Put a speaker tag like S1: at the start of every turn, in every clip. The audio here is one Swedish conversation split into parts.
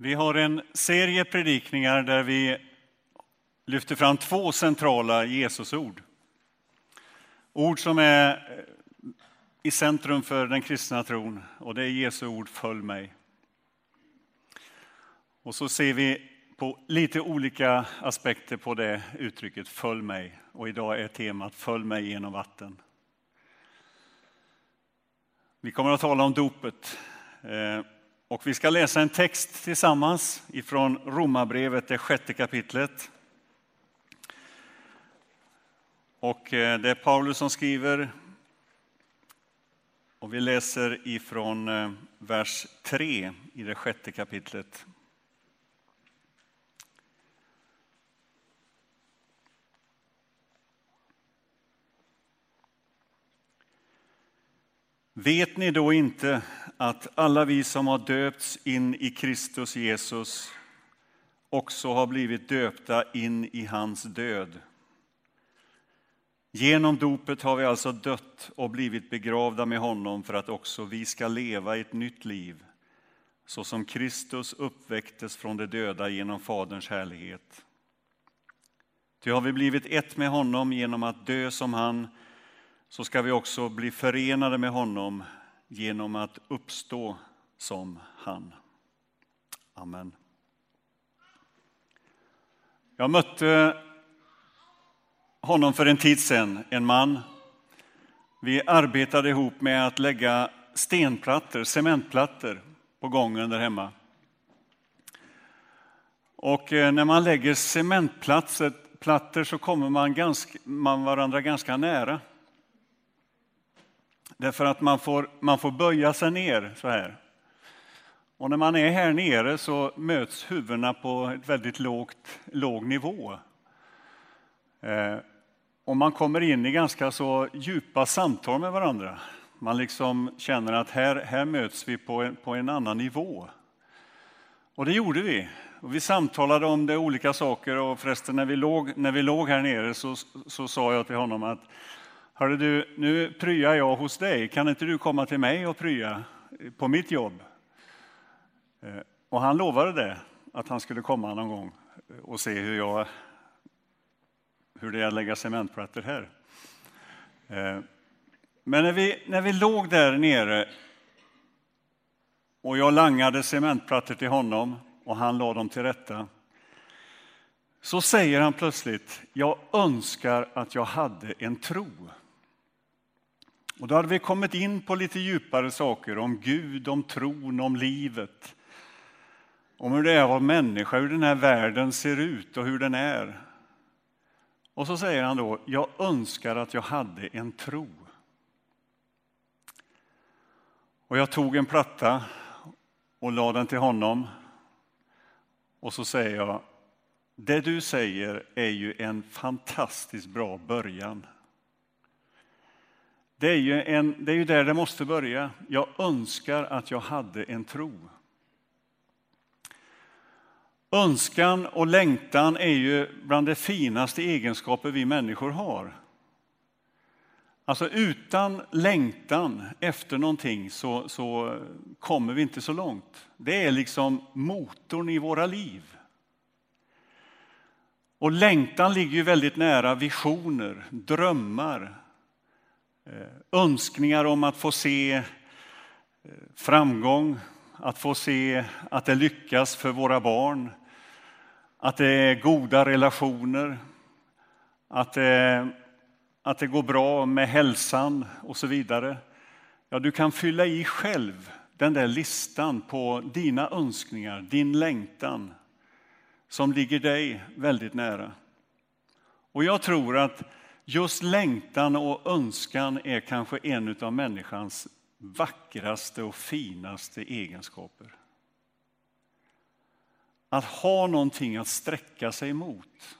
S1: Vi har en serie predikningar där vi lyfter fram två centrala Jesusord. Ord som är i centrum för den kristna tron och det är Jesu ord Följ mig. Och så ser vi på lite olika aspekter på det uttrycket Följ mig och idag är temat Följ mig genom vatten. Vi kommer att tala om dopet. Eh, och vi ska läsa en text tillsammans ifrån Romarbrevet, det sjätte kapitlet. Och eh, det är Paulus som skriver. Och vi läser ifrån eh, vers 3 i det sjätte kapitlet. Vet ni då inte att alla vi som har döpts in i Kristus Jesus också har blivit döpta in i hans död? Genom dopet har vi alltså dött och blivit begravda med honom för att också vi ska leva ett nytt liv, så som Kristus uppväcktes från de döda genom Faderns härlighet. Ty har vi blivit ett med honom genom att dö som han så ska vi också bli förenade med honom genom att uppstå som han. Amen. Jag mötte honom för en tid sedan, en man. Vi arbetade ihop med att lägga stenplattor, cementplattor, på gången där hemma. Och eh, när man lägger cementplattor så kommer man, ganska, man varandra ganska nära. Därför att man får, man får böja sig ner så här. Och när man är här nere så möts huvudena på ett väldigt lågt, låg nivå. Eh, och man kommer in i ganska så djupa samtal med varandra. Man liksom känner att här, här möts vi på en, på en annan nivå. Och det gjorde vi. Och vi samtalade om det olika saker och förresten när vi låg, när vi låg här nere så, så sa jag till honom att Hörru du, nu pryar jag hos dig. Kan inte du komma till mig och prya på mitt jobb? Eh, och han lovade det, att han skulle komma någon gång och se hur, jag, hur det är att lägga cementplattor här. Eh, men när vi, när vi låg där nere och jag langade cementplattor till honom och han la dem till rätta så säger han plötsligt, jag önskar att jag hade en tro. Och då hade vi kommit in på lite djupare saker om Gud, om tron, om livet. Om hur det är att vara människa, hur den här världen ser ut och hur den är. Och så säger han då, jag önskar att jag hade en tro. Och jag tog en platta och la den till honom. Och så säger jag, det du säger är ju en fantastiskt bra början. Det är, ju en, det är ju där det måste börja. Jag önskar att jag hade en tro. Önskan och längtan är ju bland de finaste egenskaper vi människor har. Alltså utan längtan efter någonting så, så kommer vi inte så långt. Det är liksom motorn i våra liv. Och längtan ligger ju väldigt nära visioner, drömmar, Eh, önskningar om att få se eh, framgång, att få se att det lyckas för våra barn, att det är goda relationer, att det, att det går bra med hälsan och så vidare. Ja, du kan fylla i själv den där listan på dina önskningar, din längtan som ligger dig väldigt nära. Och jag tror att Just längtan och önskan är kanske en av människans vackraste och finaste egenskaper. Att ha någonting att sträcka sig mot.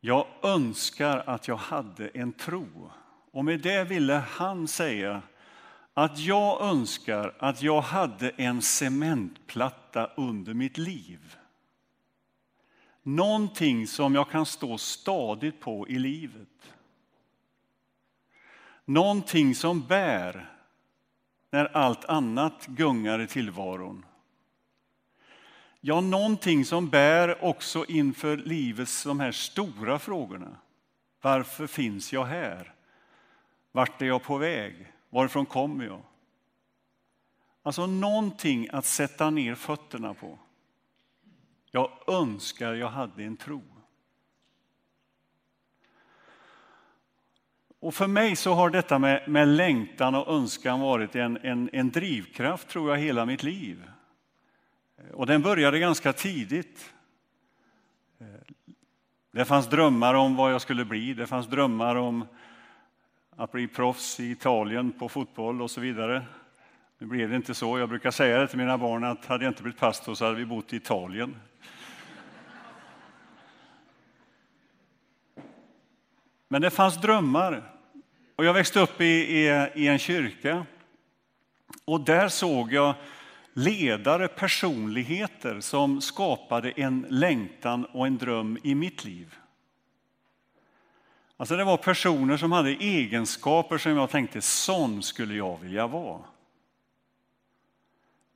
S1: Jag önskar att jag hade en tro. Och med det ville han säga att jag önskar att jag hade en cementplatta under mitt liv. Någonting som jag kan stå stadigt på i livet. Någonting som bär när allt annat gungar i tillvaron. Ja, någonting som bär också inför livets de här stora frågorna. Varför finns jag här? Vart är jag på väg? Varifrån kommer jag? Alltså någonting att sätta ner fötterna på. Jag önskar jag hade en tro. Och för mig så har detta med, med längtan och önskan varit en, en, en drivkraft, tror jag, hela mitt liv. Och den började ganska tidigt. Det fanns drömmar om vad jag skulle bli. Det fanns drömmar om att bli proffs i Italien på fotboll och så vidare. Nu blev det inte så. Jag brukar säga det till mina barn att hade jag inte blivit pastor så hade vi bott i Italien. Men det fanns drömmar. Och jag växte upp i, i, i en kyrka. Och där såg jag ledare, personligheter som skapade en längtan och en dröm i mitt liv. Alltså det var personer som hade egenskaper som jag tänkte, sån skulle jag vilja vara.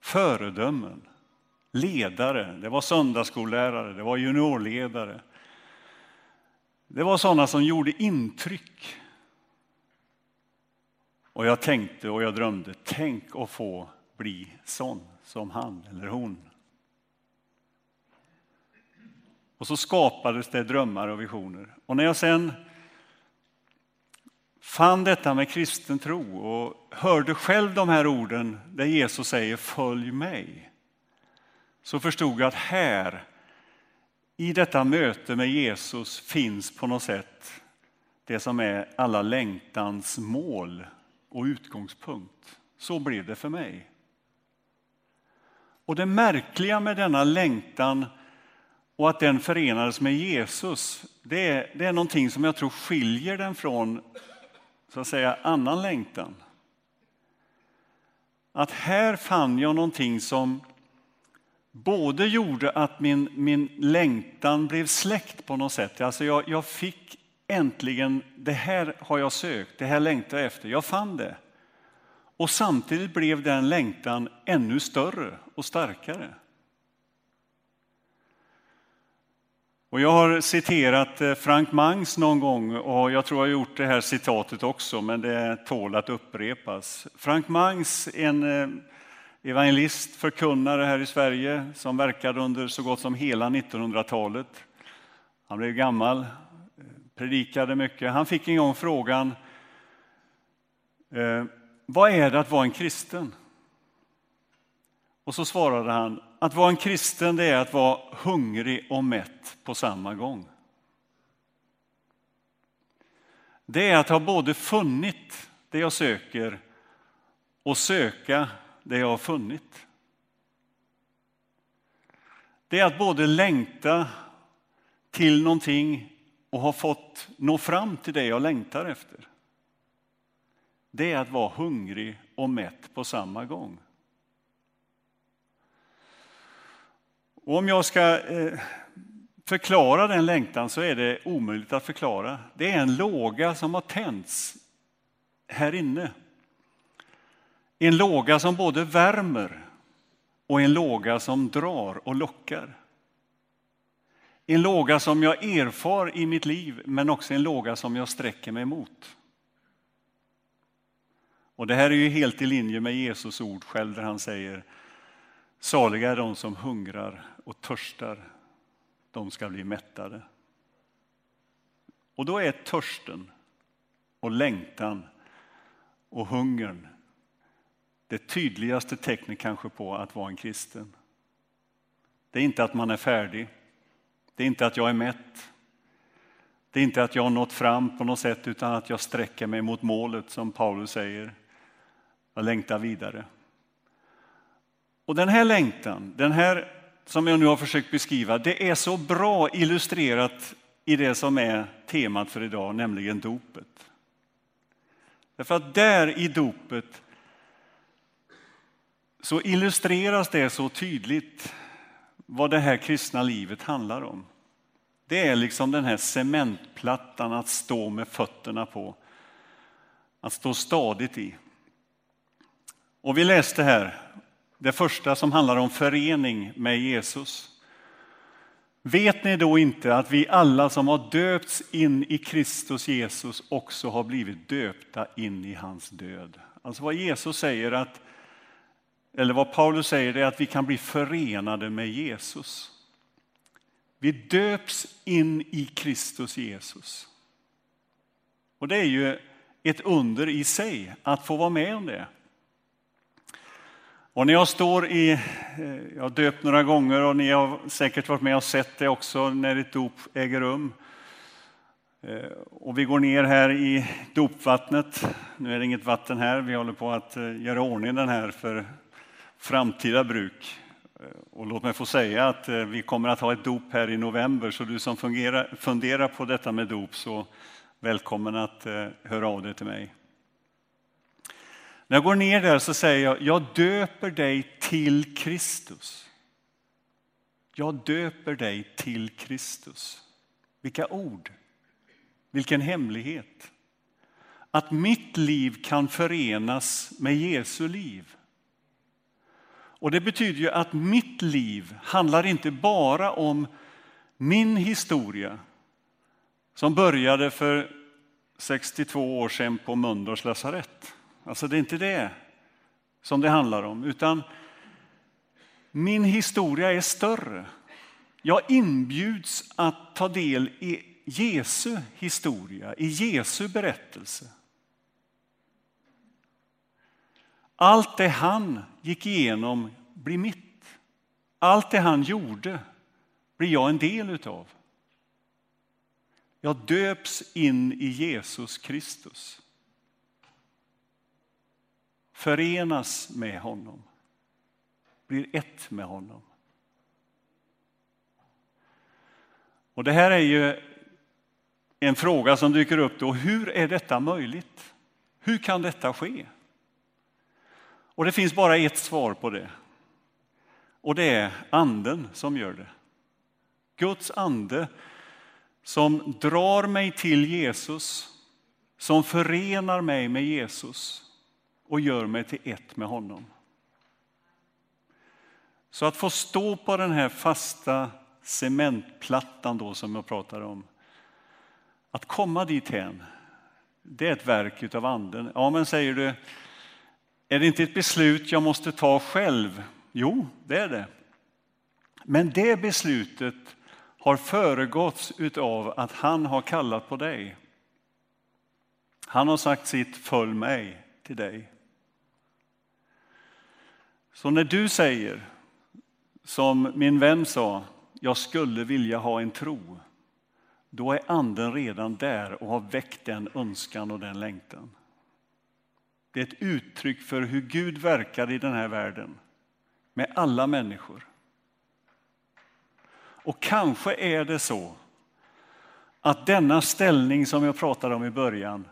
S1: Föredömen, ledare, det var söndagsskollärare, det var juniorledare. Det var sådana som gjorde intryck. Och jag tänkte och jag drömde, tänk att få bli sån som han eller hon. Och så skapades det drömmar och visioner. Och när jag sen fann detta med kristen tro och hörde själv de här orden där Jesus säger följ mig, så förstod jag att här, i detta möte med Jesus, finns på något sätt det som är alla längtans mål och utgångspunkt. Så blev det för mig. Och det märkliga med denna längtan och att den förenades med Jesus, det är, det är någonting som jag tror skiljer den från så att säga annan längtan. Att här fann jag någonting som både gjorde att min, min längtan blev släckt på något sätt. Alltså jag, jag fick äntligen, det här har jag sökt, det här längtar jag efter. Jag fann det. Och samtidigt blev den längtan ännu större och starkare. Och jag har citerat eh, Frank Mangs någon gång och jag tror jag har gjort det här citatet också, men det tål att upprepas. Frank Mangs, en eh, evangelist, förkunnare här i Sverige som verkade under så gott som hela 1900-talet. Han blev gammal, eh, predikade mycket. Han fick en gång frågan vad är det att vara en kristen? Och så svarade han att vara en kristen det är att vara hungrig och mätt på samma gång. Det är att ha både funnit det jag söker och söka det jag har funnit. Det är att både längta till någonting och ha fått nå fram till det jag längtar efter. Det är att vara hungrig och mätt på samma gång. Och om jag ska eh, förklara den längtan så är det omöjligt att förklara. Det är en låga som har tänts här inne. En låga som både värmer och en låga som drar och lockar. En låga som jag erfar i mitt liv, men också en låga som jag sträcker mig mot. Och Det här är ju helt i linje med Jesus ord själv, där han säger Saliga är de som hungrar och törstar, de ska bli mättade. Och då är törsten och längtan och hungern det tydligaste tecknet kanske på att vara en kristen. Det är inte att man är färdig. Det är inte att jag är mätt. Det är inte att jag har nått fram på något sätt utan att jag sträcker mig mot målet som Paulus säger. Jag längtar vidare. Och den här längtan, den här som jag nu har försökt beskriva, det är så bra illustrerat i det som är temat för idag, nämligen dopet. Därför att där i dopet så illustreras det så tydligt vad det här kristna livet handlar om. Det är liksom den här cementplattan att stå med fötterna på, att stå stadigt i. Och vi läste här det första som handlar om förening med Jesus. Vet ni då inte att vi alla som har döpts in i Kristus Jesus också har blivit döpta in i hans död? Alltså vad Jesus säger att, eller vad Paulus säger är att vi kan bli förenade med Jesus. Vi döps in i Kristus Jesus. Och det är ju ett under i sig att få vara med om det. Och när jag står i, eh, jag har döpt några gånger och ni har säkert varit med och sett det också när ett dop äger rum. Eh, och vi går ner här i dopvattnet. Nu är det inget vatten här, vi håller på att eh, göra ordning den här för framtida bruk. Och låt mig få säga att vi kommer att ha ett dop här i november, så du som fungerar, funderar på detta med dop, så välkommen att höra av dig till mig. När jag går ner där så säger jag, jag döper dig till Kristus. Jag döper dig till Kristus. Vilka ord! Vilken hemlighet! Att mitt liv kan förenas med Jesu liv. Och Det betyder ju att mitt liv handlar inte bara om min historia som började för 62 år sedan på Mölndals lasarett. Alltså det är inte det som det handlar om, utan min historia är större. Jag inbjuds att ta del i Jesu historia, i Jesu berättelse. Allt det han gick igenom blir mitt. Allt det han gjorde blir jag en del utav. Jag döps in i Jesus Kristus förenas med honom, blir ett med honom. Och Det här är ju en fråga som dyker upp då. Hur är detta möjligt? Hur kan detta ske? Och det finns bara ett svar på det. Och det är anden som gör det. Guds ande som drar mig till Jesus, som förenar mig med Jesus och gör mig till ett med honom. Så att få stå på den här fasta cementplattan då som jag pratade om, att komma dit hen, det är ett verk av anden. Ja, men säger du, är det inte ett beslut jag måste ta själv? Jo, det är det. Men det beslutet har föregåtts av att han har kallat på dig. Han har sagt sitt följ mig till dig. Så när du säger, som min vän sa, jag skulle vilja ha en tro, då är anden redan där och har väckt den önskan och den längtan. Det är ett uttryck för hur Gud verkar i den här världen, med alla människor. Och kanske är det så att denna ställning som jag pratade om i början,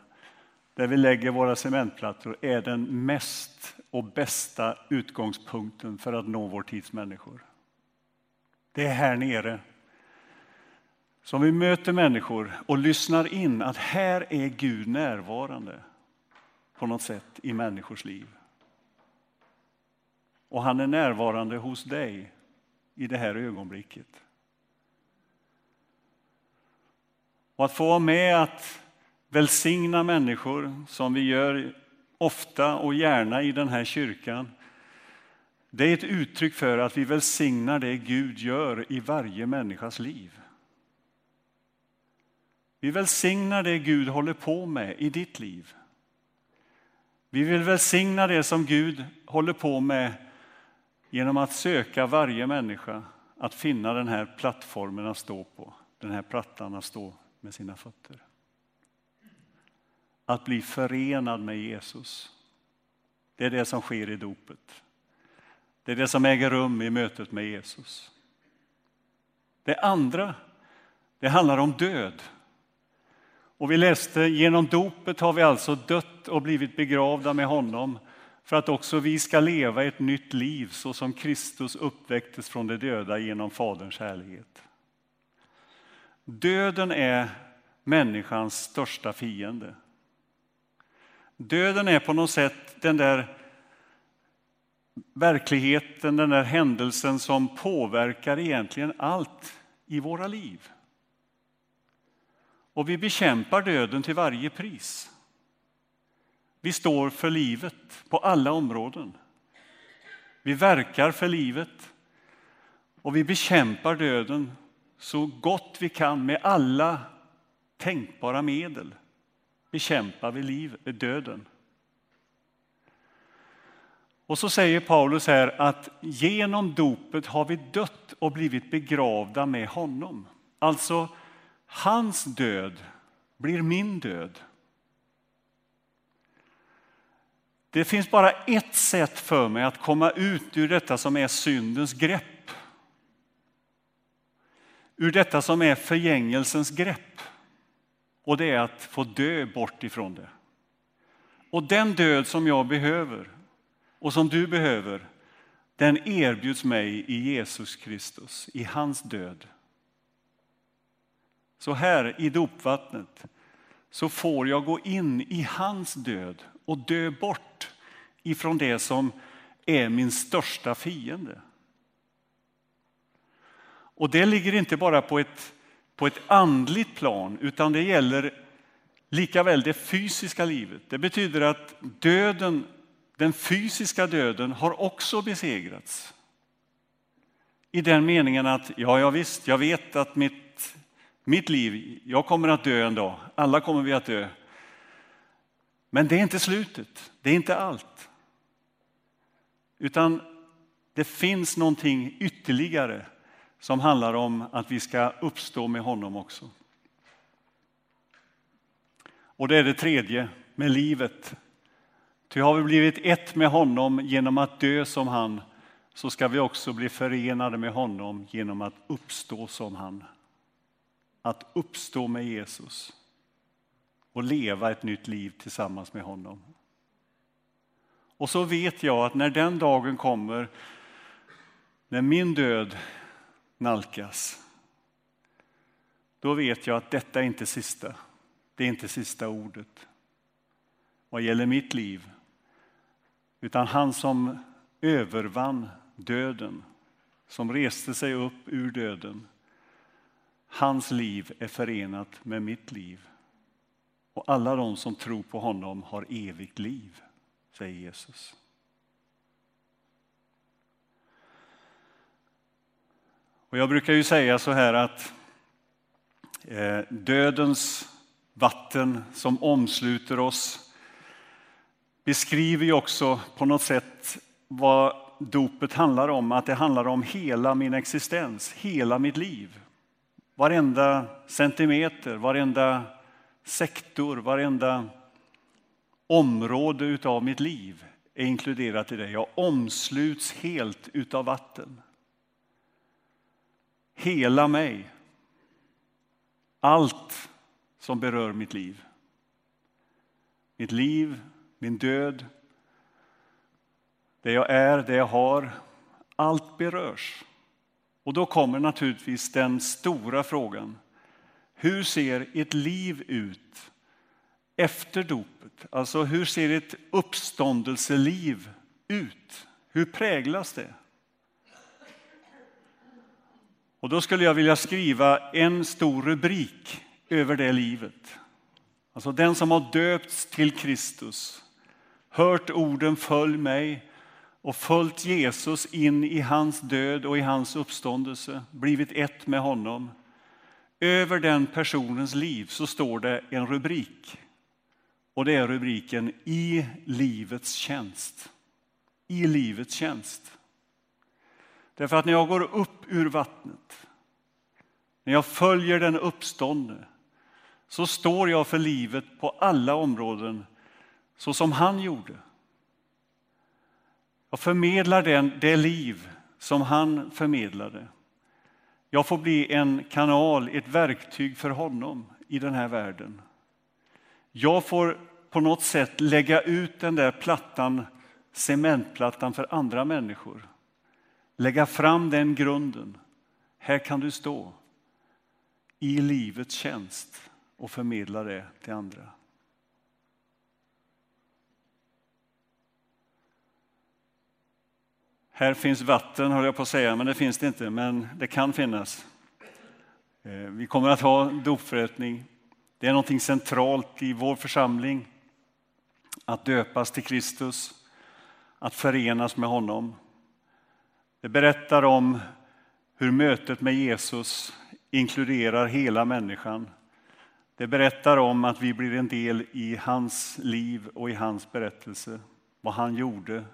S1: där vi lägger våra cementplattor, är den mest och bästa utgångspunkten för att nå vår tids människor. Det är här nere som vi möter människor och lyssnar in att här är Gud närvarande på något sätt i människors liv. Och han är närvarande hos dig i det här ögonblicket. Och att få vara med att välsigna människor som vi gör ofta och gärna i den här kyrkan, det är ett uttryck för att vi välsignar det Gud gör i varje människas liv. Vi välsignar det Gud håller på med i ditt liv. Vi vill välsigna det som Gud håller på med genom att söka varje människa att finna den här plattformen att stå på, den här plattan att stå med sina fötter att bli förenad med Jesus. Det är det som sker i dopet. Det är det som äger rum i mötet med Jesus. Det andra, det handlar om död. Och vi läste, genom dopet har vi alltså dött och blivit begravda med honom för att också vi ska leva ett nytt liv så som Kristus uppväcktes från de döda genom Faderns härlighet. Döden är människans största fiende. Döden är på något sätt den där verkligheten, den där händelsen som påverkar egentligen allt i våra liv. Och vi bekämpar döden till varje pris. Vi står för livet på alla områden. Vi verkar för livet och vi bekämpar döden så gott vi kan med alla tänkbara medel. Bekämpar vi liv, döden. Och så säger Paulus här att genom dopet har vi dött och blivit begravda med honom. Alltså, hans död blir min död. Det finns bara ett sätt för mig att komma ut ur detta som är syndens grepp. Ur detta som är förgängelsens grepp. Och det är att få dö bort ifrån det. Och den död som jag behöver och som du behöver, den erbjuds mig i Jesus Kristus, i hans död. Så här i dopvattnet så får jag gå in i hans död och dö bort ifrån det som är min största fiende. Och det ligger inte bara på ett, på ett andligt plan, utan det gäller lika väl det fysiska livet. Det betyder att döden, den fysiska döden har också besegrats. I den meningen att, ja, ja visst, jag vet att mitt, mitt liv, jag kommer att dö en dag, alla kommer vi att dö. Men det är inte slutet, det är inte allt. Utan det finns någonting ytterligare som handlar om att vi ska uppstå med honom också. Och det är det tredje, med livet. Ty har vi blivit ett med honom genom att dö som han, så ska vi också bli förenade med honom genom att uppstå som han. Att uppstå med Jesus och leva ett nytt liv tillsammans med honom. Och så vet jag att när den dagen kommer, när min död nalkas, då vet jag att detta är inte sista. Det är inte sista ordet vad gäller mitt liv. Utan han som övervann döden, som reste sig upp ur döden. Hans liv är förenat med mitt liv. Och alla de som tror på honom har evigt liv, säger Jesus. Och jag brukar ju säga så här att eh, dödens vatten som omsluter oss beskriver ju också på något sätt vad dopet handlar om, att det handlar om hela min existens, hela mitt liv. Varenda centimeter, varenda sektor, varenda område utav mitt liv är inkluderat i det. Jag omsluts helt utav vatten. Hela mig. Allt som berör mitt liv. Mitt liv, min död, det jag är, det jag har. Allt berörs. Och då kommer naturligtvis den stora frågan. Hur ser ett liv ut efter dopet? Alltså hur ser ett uppståndelseliv ut? Hur präglas det? Och då skulle jag vilja skriva en stor rubrik över det livet. Alltså den som har döpts till Kristus, hört orden följ mig och följt Jesus in i hans död och i hans uppståndelse, blivit ett med honom. Över den personens liv så står det en rubrik. Och det är rubriken I livets tjänst. I livets tjänst. Därför att när jag går upp ur vattnet, när jag följer den uppståndne, så står jag för livet på alla områden så som han gjorde. Jag förmedlar den, det liv som han förmedlade. Jag får bli en kanal, ett verktyg för honom i den här världen. Jag får på något sätt lägga ut den där plattan, cementplattan för andra människor. Lägga fram den grunden. Här kan du stå i livets tjänst och förmedla det till andra. Här finns vatten, höll jag på att säga, men det finns det inte, men det kan finnas. Eh, vi kommer att ha dopförrättning. Det är någonting centralt i vår församling. Att döpas till Kristus, att förenas med honom. Det berättar om hur mötet med Jesus inkluderar hela människan. Det berättar om att vi blir en del i hans liv och i hans berättelse, vad han gjorde.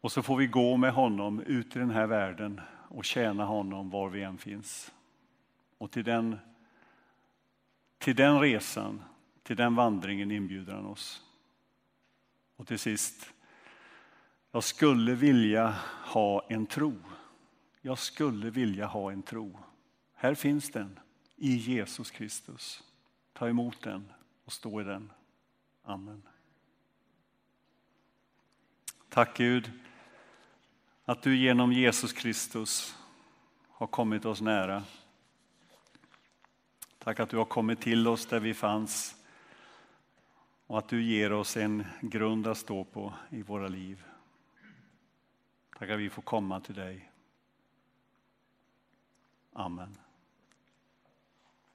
S1: Och så får vi gå med honom ut i den här världen och tjäna honom var vi än finns. Och till den, till den resan, till den vandringen inbjuder han oss. Och till sist, jag skulle vilja ha en tro. Jag skulle vilja ha en tro. Här finns den, i Jesus Kristus. Ta emot den och stå i den. Amen. Tack Gud att du genom Jesus Kristus har kommit oss nära. Tack att du har kommit till oss där vi fanns och att du ger oss en grund att stå på i våra liv. Tack att vi får komma till dig. Amen.